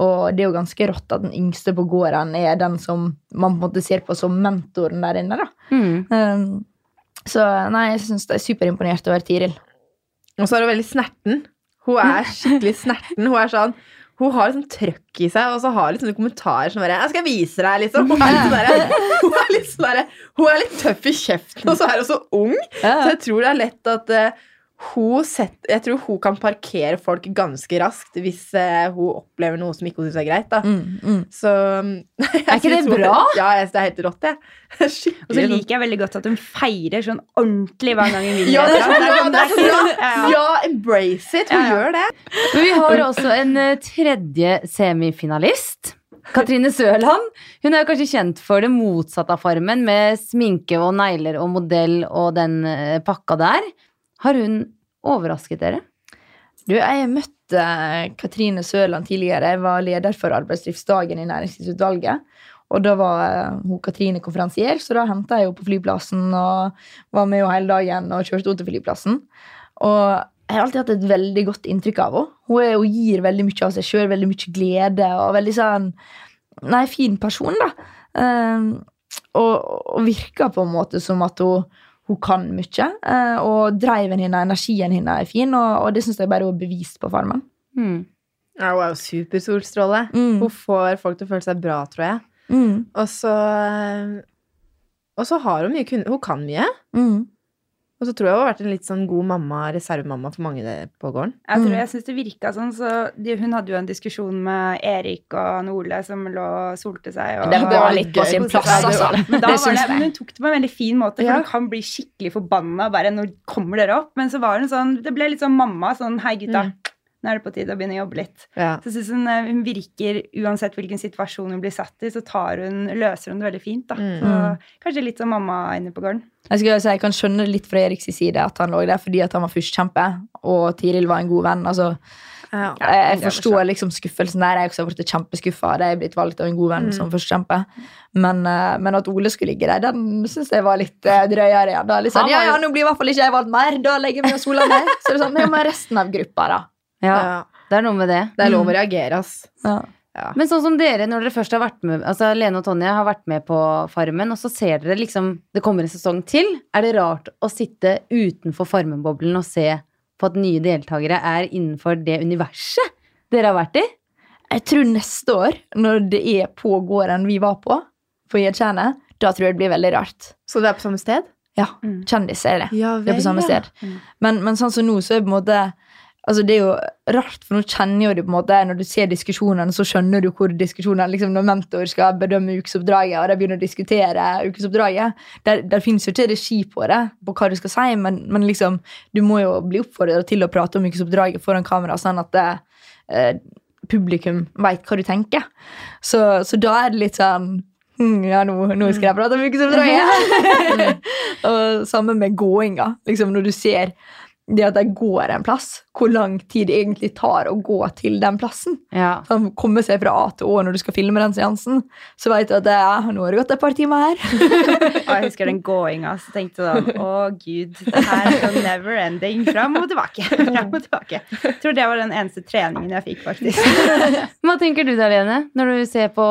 Og det er jo ganske rått at den yngste på gården er den som man på en måte ser på som mentoren der inne. da. Mm. Um, så nei, jeg syns det er superimponert over Tiril. Og så er hun veldig snerten. Hun er skikkelig snerten. Hun er sånn hun har liksom trøkk i seg, og så har litt sånne kommentarer som bare 'Jeg skal vise deg', liksom. Hun er litt, sånn hun er litt, sånn hun er litt tøff i kjeften, og så er hun så ung. Så jeg tror det er lett at eh, hun sett, Jeg tror hun kan parkere folk ganske raskt hvis eh, hun opplever noe som ikke hun syns er greit. da. Mm, mm. Så Er ikke det bra? hun-? Ja, jeg synes det er helt rått, jeg. Og så sånn- liker jeg veldig godt at hun feirer sånn ordentlig hver gang hun vil. Ja, det er Ja! Det er så bra! Ja, embrace it! Hun Ja, ja. gjør det. Men vi har også en eh, tredje semifinalist. Katrine Sørland. Hun er jo kanskje kjent for det motsatte av Farmen, med sminke og negler og modell og den eh, pakka der. Har hun overrasket dere? Du, jeg møtte Katrine Sørland tidligere. Jeg var leder for arbeidsdriftsdagen i Næringslivsutvalget. Og da var eh, hun Katrine konferansier, så da henta jeg henne på flyplassen og var med henne hele dagen og kjørte henne til flyplassen. Og jeg har alltid hatt et veldig godt inntrykk av henne. Hun, er, hun gir veldig mye av seg sjøl, veldig mye glede og veldig sånn Nei, fin person, da. Um, og, og virker på en måte som at hun, hun kan mye. eh, og driven hennes, energien hennes er fin, og, og det syns jeg bare hun har bevist på Farmen. Mm. Ja, hun er jo supersolstråle. Mm. Hun får folk til å føle seg bra, tror jeg. Mm. Og så Og så har hun mye kunder. Hun kan mye. Mm. Og så tror jeg hun har vært en litt sånn god mamma, reservemamma for mange det- på gården. Jeg tror Mm. jeg synes det virka sånn, så de, Hun hadde jo en diskusjon med Erik og Ole som lå og solte seg. Og, Det var litt på sin plass, altså. Men, da var det, men hun tok det på en veldig fin måte, for Ja. du kan bli skikkelig forbanna bare når kommer dere opp. Men så var hun sånn Det ble litt sånn mamma. Sånn Hei, gutta. Mm. Nå er det på tide å begynne å jobbe litt. Ja. Så jeg synes hun, eh, hun virker, uansett hvilken situasjon hun blir satt i, så tar hun, løser hun det veldig fint. da. Mm. Så, kanskje litt som mamma inne på gården. Jeg, skulle si, jeg kan skjønne det litt fra Eriks side at han lå der fordi at han var førstekjempe, og Tiril var en god venn. altså Ja. Jeg, jeg forstår liksom skuffelsen der. Jeg har også blitt kjempeskuffa. Jeg er blitt valgt av en god venn Mm. som førstekjempe. Men, eh, men at Ole skulle ligge der, den syns jeg var litt uh, drøyere. Ja, Da, sånn, ja, ja, nå blir i hvert fall ikke jeg valgt mer. Da legger vi oss Sola ned. Så det er sånn, med resten av gruppa, da. Ja, Ja. det er noe med det. Det er lov å reagere, ass. Ja. Men sånn som dere, når dere først har vært med Altså Lene og Tonje har vært med på Farmen, og så ser dere liksom Det kommer en sesong til. Er det rart å sitte utenfor Farmen-boblen og se på at nye deltakere er innenfor det universet dere har vært i? Jeg tror neste år, når det er på gården vi var på, på Gjedtjernet, da tror jeg det blir veldig rart. Så det er på samme sted? Ja, Mm. kjendis er det. Ja Det er på samme sted. Mm. Men, men sånn som nå, så er det på en måte Altså Det er jo rart, for nå kjenner jo du på en måte Når du ser diskusjonene, så skjønner du hvor diskusjonene liksom Når mentor skal bedømme ukesoppdraget, og de begynner å diskutere ukesoppdraget Der, der finnes jo ikke regi på det, på hva du skal si, men, men liksom du må jo bli oppfordret til å prate om ukesoppdraget foran kamera, sånn at det, eh, publikum veit hva du tenker. Så, så da er det litt sånn hm, ja, nå, nå skal jeg prate om ukesoppdraget. og sammen med gåinga. Liksom når du ser det at de går en plass, hvor lang tid det egentlig tar å gå til den plassen. Ja. Sånn, komme seg fra A til Å når du skal filme den seansen, så vet du at det er, nå har det gått et par timer her. Og jeg husker den gåinga, så tenkte jeg sånn Å, gud, det her er så never ending. Fram og tilbake. Fram og tilbake. Jeg tror det var den eneste treningen jeg fikk, faktisk. Hva tenker du da, Lene, når du ser på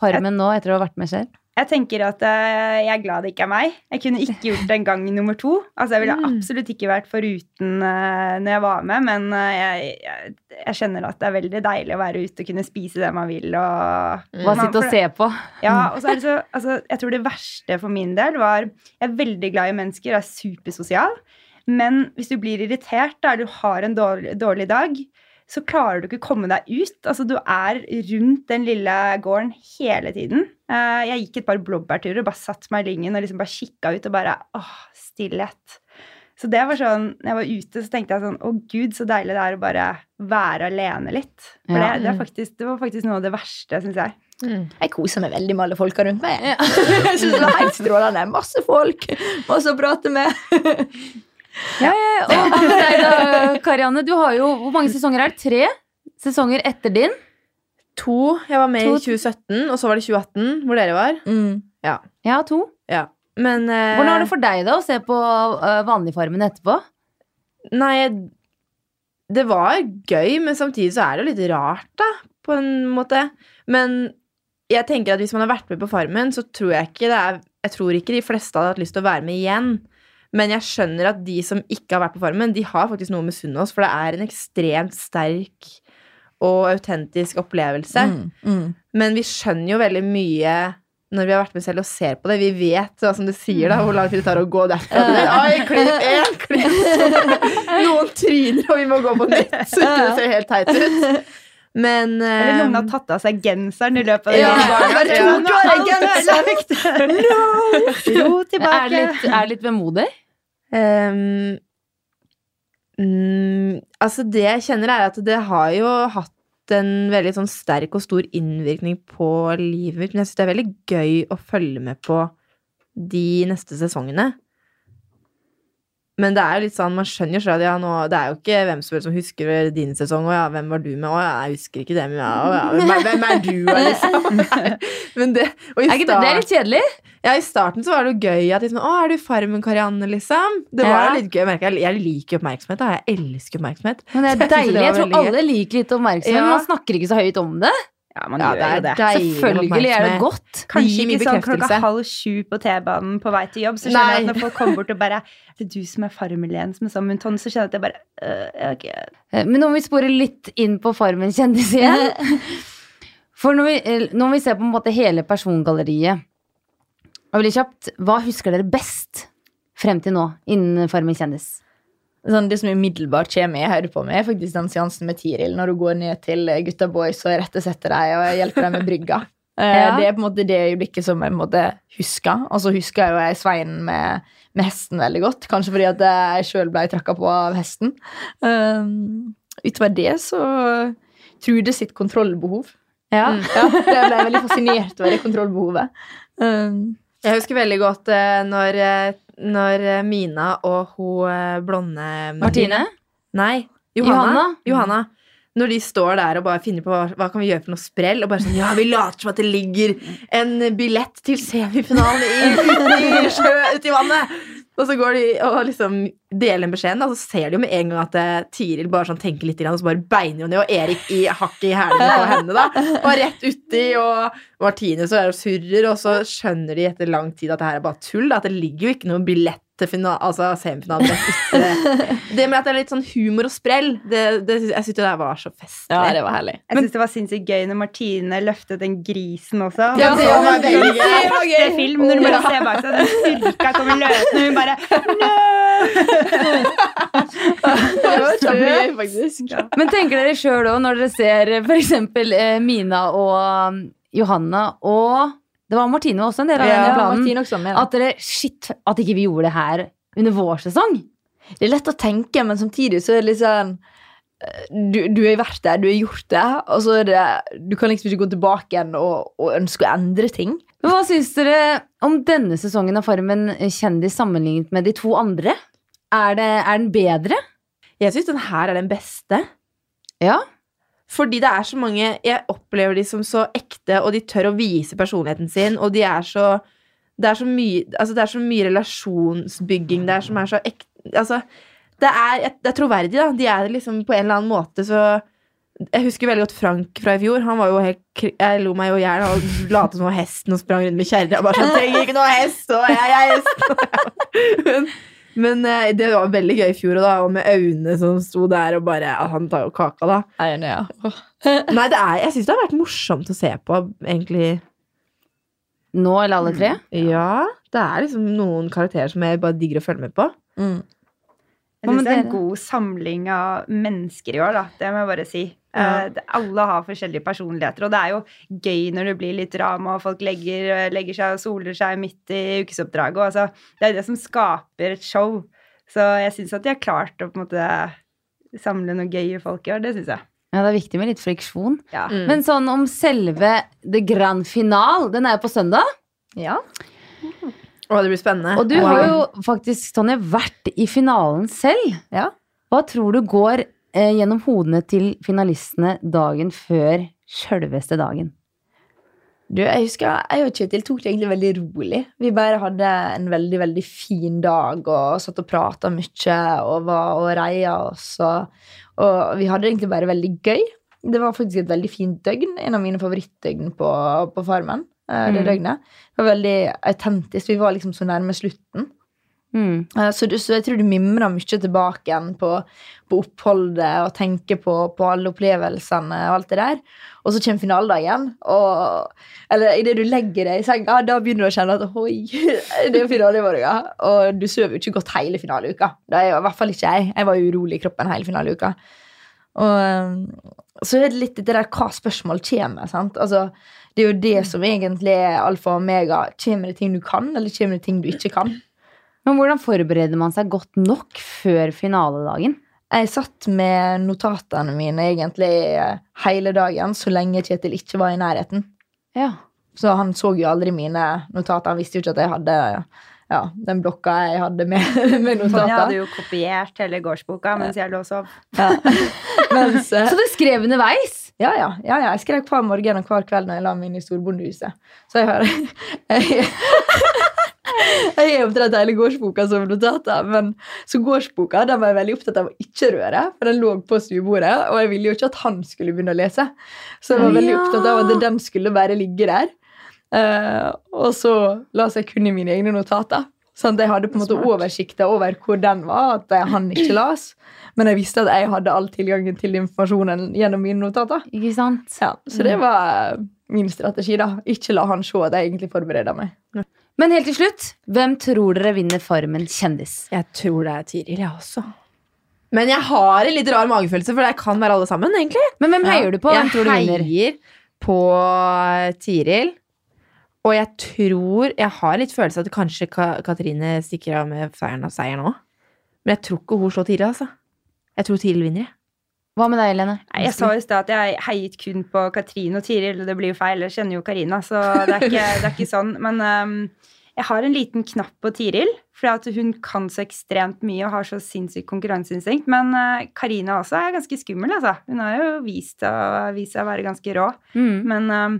Farmen nå etter å ha vært med selv? Jeg tenker at eh, jeg er glad det ikke er meg. Jeg kunne ikke gjort det en gang nummer to. Altså, Jeg ville Mm. absolutt ikke vært foruten uh, når jeg var med, men eh, jeg, jeg, jeg kjenner at det er veldig deilig å være ute og kunne spise det man vil. Og, Bare sitte og se på. Ja, og så er det så, altså, jeg tror det verste for min del var Jeg er veldig glad i mennesker, jeg er supersosial. Men hvis du blir irritert eller du har en dårlig, dårlig dag, så klarer du ikke komme deg ut. Altså, du er rundt den lille gården hele tiden. Eh, jeg gikk et par blåbærturer og bare satt meg i lyngen og liksom bare kikka ut og bare åh, stillhet. Så det var sånn, når jeg var ute, så tenkte jeg sånn Å, gud, så deilig det er å bare være alene litt. For Ja. det, det, er faktisk, det var faktisk noe av det verste, syns jeg. Mm. Jeg koser meg veldig med alle folka rundt meg. jeg synes det var helt strålende. Masse folk, masse å prate med. Og ja, med deg da, Karianne? Du har jo, Hvor mange sesonger er det? Tre sesonger etter din? To. Jeg var med To- i 2017, og så var det 2018, hvor dere var. Mm. Ja, to. Ja. Men eh, Hvordan var det for deg da å se på uh, vanligfarmen etterpå? Nei, det var gøy, men samtidig så er det jo litt rart, da, på en måte. Men jeg tenker at hvis man har vært med på Farmen, så tror jeg ikke det er Jeg tror ikke de fleste hadde hatt lyst til å være med igjen. Men jeg skjønner at de som ikke har vært på Farmen, de har faktisk noe å misunne oss, for det er en ekstremt sterk og autentisk opplevelse. Mm. Mm. Men vi skjønner jo veldig mye når vi har vært med selv og ser på det. Vi vet hva som du sier da, hvor lang tid det tar å gå derfra. Oi, klipp én, klipp. Noen tryner, og vi må gå på nytt. Så det ser helt teit ut. Men Eller noen har eh, tatt av seg genseren i løpet av Ja, dagen. bare Ja, tok av deg alt ødelagt. Ro tilbake. Er litt, er litt vemodig? Ehm, mm, Altså, det jeg kjenner, er at det har jo hatt en veldig sånn sterk og stor innvirkning på livet mitt. Men jeg syns det er veldig gøy å følge med på de neste sesongene. Men det er jo litt sånn, man skjønner jo selv at ja, nå, det er jo ikke hvem som helst som husker din sesong. Og ja, hvem var du med? Å ja, jeg husker ikke det. Men ja, å, ja, hvem, er, hvem er du? Liksom? det, Er det, det er litt kjedelig. ja, I starten så var det jo gøy at liksom, Å, er du Farmen Karianne, liksom? Det var Ja. litt gøy. Jeg, jeg, liker oppmerksomhet. Da. Jeg elsker oppmerksomhet. Men det er deilig. Jeg tror alle liker litt oppmerksomhet, Ja. men man snakker ikke så høyt om det. Ja, man Ja, gjør det er det. deilig Selvfølgelig er det godt. Kanskje ikke sånn klokka halv sju på T-banen på vei til jobb. Så skjønner jeg at når folk kommer bort og bare Det er du som er Farmel-Jens med sånn munton, så skjønner jeg at jeg bare øh, ok. Eh, Men nå må vi spore litt inn på Farmen kjendis igjen. For når vi, eh, når vi ser på en måte hele persongalleriet og veldig kjapt, Hva husker dere best frem til nå innen Farmen kjendis? Sånn, det som umiddelbart kommer i hodet på meg, er faktisk den seansen med Tiril. Når hun går ned til gutta boys og rettesetter dem og hjelper dem med brygga. Eh, Ja. Det er på en måte det øyeblikket som jeg på en måte husker. Og så husker jeg jo jeg Svein med, med hesten veldig godt. Kanskje fordi at jeg sjøl ble trakka på av hesten. Um, utover det så Trude sitt kontrollbehov. Ja. Ja, jeg ble veldig fascinert over det kontrollbehovet. Um, Jeg husker veldig godt eh, når, eh, når eh, Mina og hun eh, blonde Martine? Nei, Johanna. Johanna? Johanna. Når de står der og bare finner på hva, hva kan vi gjøre for noe sprell, og bare sånn Ja, vi later som at det ligger en billett til semifinalen i, i sjø, ute i vannet! Og så går de og liksom deler en beskjed, og så ser de jo med en gang at eh, Tiril bare sånn tenker litt, og så bare beiner hun ned, og Erik i hakket i hælene på henne, da. Og rett uti, og er og surrer, og så skjønner de etter lang tid at det her er bare tull, da, at det ligger jo ikke noen billett til fina- altså semifinalen. Det med at det er litt sånn humor og sprell, det, det, jeg syntes det der var så festlig. ja, det var herlig. Jeg syns det var sinnssykt gøy når Martine løftet den grisen også. Ja, det var veldig gøy. Det film når du bare ser bak seg, den styrka kommer løsende, og hun bare Det var kjempegøy, faktisk. Men tenker dere sjøl òg, når dere ser f.eks. eh, Mina og um, Johanna og Det var Martine også en del av Ja, denne planen. Også. At dere Shit, at ikke vi gjorde det her under vår sesong. Det er lett å tenke, men samtidig så er det litt sånn eh, du, du har vært der, du har gjort det, og så er det Du kan liksom ikke gå tilbake igjen og, og ønske å endre ting. Men Hva syns dere om denne sesongen av Farmen kjendis sammenlignet med de to andre? Er, det, er den bedre? Jeg syns den her er den beste. Ja. Fordi det er så mange Jeg opplever de som så ekte, og de tør å vise personligheten sin, og de er så Det er så mye, altså det er så mye relasjonsbygging der som er så ekte Altså, det er, det er troverdig, da. De er liksom på en eller annen måte så Jeg husker veldig godt Frank fra i fjor. Han var jo helt Jeg lo meg jo i hjel. og lot som var hesten og sprang rundt med kjerra. Bare sånn 'Trenger ikke noe hest!' Og jeg, er hesten. Men, eh, det var veldig gøy i fjor, og da, og med Aune som sto der og bare Han tar jo kaka, da. Enig, ja. Nei, det er, jeg syns det har vært morsomt å se på, egentlig. Nå eller alle tre? Ja, det er liksom noen karakterer som jeg bare digger å følge med på. Mm. Jeg syns det er en god samling av mennesker i år, da. Det må jeg bare si. Ja. Uh, alle har forskjellige personligheter, og det er jo gøy når det blir litt drama, og folk legger, legger seg og soler seg midt i ukesoppdraget. Altså, det er det som skaper et show. Så jeg syns at de har klart å på en måte samle noe gøye folk i år. Det syns jeg. Ja, det er viktig med litt friksjon. Ja. Mm. Men sånn om selve The Grand final, den er jo på søndag. ja. og det blir spennende. Og du har jo faktisk, Tonje, vært i finalen selv. Ja. Hva tror du går eh, gjennom hodene til finalistene dagen før sjølveste dagen? Du, jeg husker jeg og Kjetil tok det egentlig veldig rolig. Vi bare hadde en veldig veldig fin dag og satt og prata mye og var og reia oss. Og, og vi hadde det egentlig bare veldig gøy. Det var faktisk et veldig fint døgn. En av mine favorittdøgn på, på Farmen. eh, Det Mm. døgnet. Det var veldig autentisk. Vi var liksom så nærme slutten. Mm. Eh, Så, så jeg tror du mimrer mye tilbake igjen på, på oppholdet og tenker på, på alle opplevelsene og alt det der. Og så kommer finaledagen, og Eller idet du legger deg i senga, da begynner du å kjenne at oi, det er finale i morgen. Og du sover jo ikke godt hele finaleuka. Det er jo i hvert fall ikke jeg. Jeg var urolig i kroppen hele finaleuka. Og eh, så er det litt det der hva spørsmål kommer. sant? Altså, det er jo det som egentlig er alfa og omega. Kommer det ting du kan, eller kommer det ting du ikke kan? Men hvordan forbereder man seg godt nok før finaledagen? Jeg satt med notatene mine egentlig eh, hele dagen så lenge Kjetil ikke var i nærheten. Ja. Så han så jo aldri mine notater. Han visste jo ikke at jeg hadde, ja, den blokka jeg hadde med, med notater. notater. hadde jo kopiert hele gårdsboka mens jeg lå og sov. Ja. Mens, eh, Så du skrev underveis? ja, ja, ja, ja, jeg skrev hver morgen og hver kveld når jeg la meg inn i storbondehuset. Så jeg har jeg, er er omtrent hele gårdsboka som notater, men så gårdsboka den var jeg veldig opptatt av å ikke røre, for den lå på stuebordet, og jeg ville jo ikke at han skulle begynne å lese. Så jeg var veldig Ja. opptatt av at den skulle bare ligge der. Uh, og så las jeg kun i mine egne notater. Sånn at jeg hadde på en måte oversikta over hvor den var, at han ikke las. Men jeg visste at jeg hadde all tilgangen til informasjonen gjennom mine notater. Ikke sant? Ja, så det var min strategi. da. Ikke la han se at jeg egentlig forbereder meg. Men helt til slutt, hvem tror dere vinner Farmen kjendis? Jeg tror det er Tiril, jeg også. Men jeg har en litt rar magefølelse, for det kan være alle sammen. egentlig Men hvem heier du på? Hvem tror du Jeg vinner? heier på Tiril. Og jeg tror Jeg har litt følelse av at kanskje Ka Katrine stikker av med seieren, seieren nå. Men jeg tror ikke hun slår Tiril, altså. Jeg tror Tiril vinner. jeg. Hva med deg, Helene? Jeg sa i stad at jeg heiet kun på Katrine og Tiril, og det blir jo feil. Jeg kjenner jo Karina, så det er ikke, det er ikke sånn. Men um, jeg har en liten knapp på Tiril, for hun kan så ekstremt mye og har så sinnssykt konkurranseinstinkt. Men eh, Karina også er ganske skummel, altså. Hun har jo vist, seg å være ganske rå. Mm. Men um,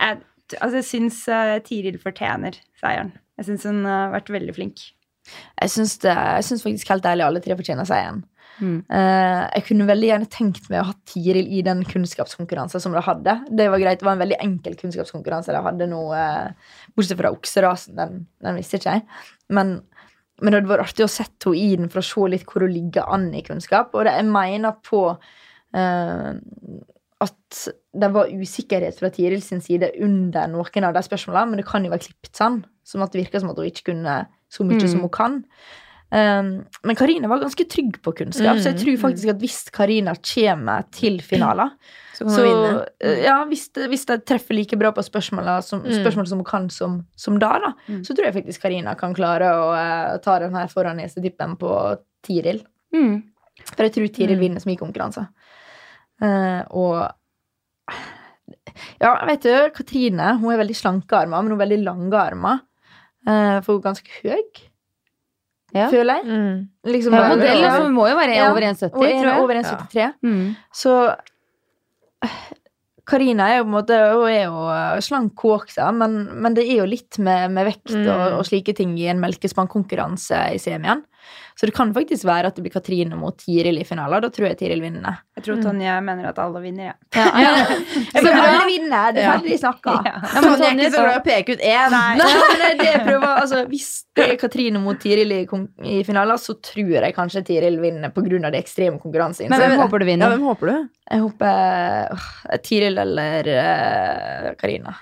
jeg, altså, jeg syns uh, Tiril fortjener seieren. Jeg syns hun har vært veldig flink. Jeg syns faktisk helt ærlig alle tre fortjener seieren. Mm. Eh, jeg kunne veldig gjerne tenkt meg å ha Tiril i den kunnskapskonkurransen som de hadde. Det var greit, det var en veldig enkel kunnskapskonkurranse. De hadde noe, eh, Bortsett fra okserasen, den, den visste ikke jeg. Men, men det hadde vært artig å sette henne i den for å se litt hvor hun ligger an i kunnskap. Og det, jeg mener på uh, at det var usikkerhet fra Tiril sin side under noen av de spørsmålene, men det kan jo være klippet sånn, som at det virker som at hun ikke kunne så mye Mm. som hun kan. Um, men Karina var ganske trygg på kunnskap, så jeg Mm, tror faktisk at hvis Karina kommer til finaler Så så, eh, ja, hvis, hvis de treffer like bra på spørsmålene som, Mm. spørsmål som hun kan som, som da, da Mm. så tror jeg faktisk Karina kan klare å uh, ta den her foran nesetippen på Tiril. Mm. For jeg tror Tiril Mm. vinner så mye konkurranse. Uh, og Ja, vet du, Katrine hun er veldig slanke armer, men hun er veldig lange armer. Uh, for hun er ganske høy, Ja. føler jeg. Mm. Liksom Ja, modell, ja. altså, må jo være Ja. over 1,70, Og tror jeg. over 1,73. Mm. Så Karina er jo på en måte Hun er jo eh, slank hun også, men, men det er jo litt med, med vekt Mm. og, og slike ting i en melkespannkonkurranse i semien. Så det kan faktisk være at det blir Katrine mot Tiril i finalen. Da tror jeg Tiril vinner. Jeg tror Tonje mener at alle vinner, ja. Ja, ja. så alle vinner, Det er ferdig snakka. Ja. Ja, Tonje er ikke så glad i å peke ut én. Nei, men det det jeg prøver. Altså, hvis det er Katrine mot Tiril i, i finalen, så tror jeg kanskje Tiril vinner pga. det ekstreme Men hvem håper du Ja, vinner? hvem håper du? Jeg håper uh, Tiril eller uh, Karina,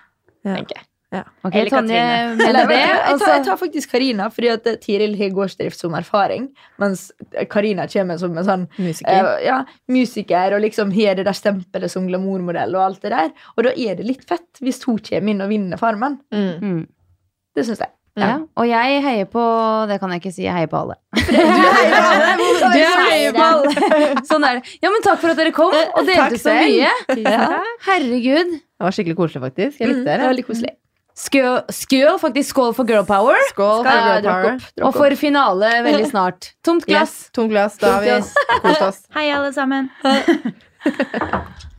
Ja. tenker jeg. Ok, Eller Katrine. Eller, det. jeg, tar, jeg Altså, tar faktisk Karina, fordi at eh, Tiril har gårdsdrift som erfaring. Mens Karina kommer som en sånn Musiker. eh, ja, musiker og liksom har det der stempelet som glamourmodell og alt det der. Og da er det litt fett hvis hun kommer inn og vinner Farmen. Mm. mm. Det syns jeg. ja. Og jeg heier på Det kan jeg ikke si, jeg heier på alle. Du heier på alle! Du heier på alle. Sånn er det. Ja, men takk for at dere kom og delte så mye. Herregud. Det var skikkelig koselig, faktisk. Jeg likte Det det. var veldig koselig. Skål, skjør faktisk skål for girl power. Skål. for Girl power. opp? Og for finale veldig snart. Tomt glass. Yes, tomt glass. Da har vi kost oss. Hei, alle sammen.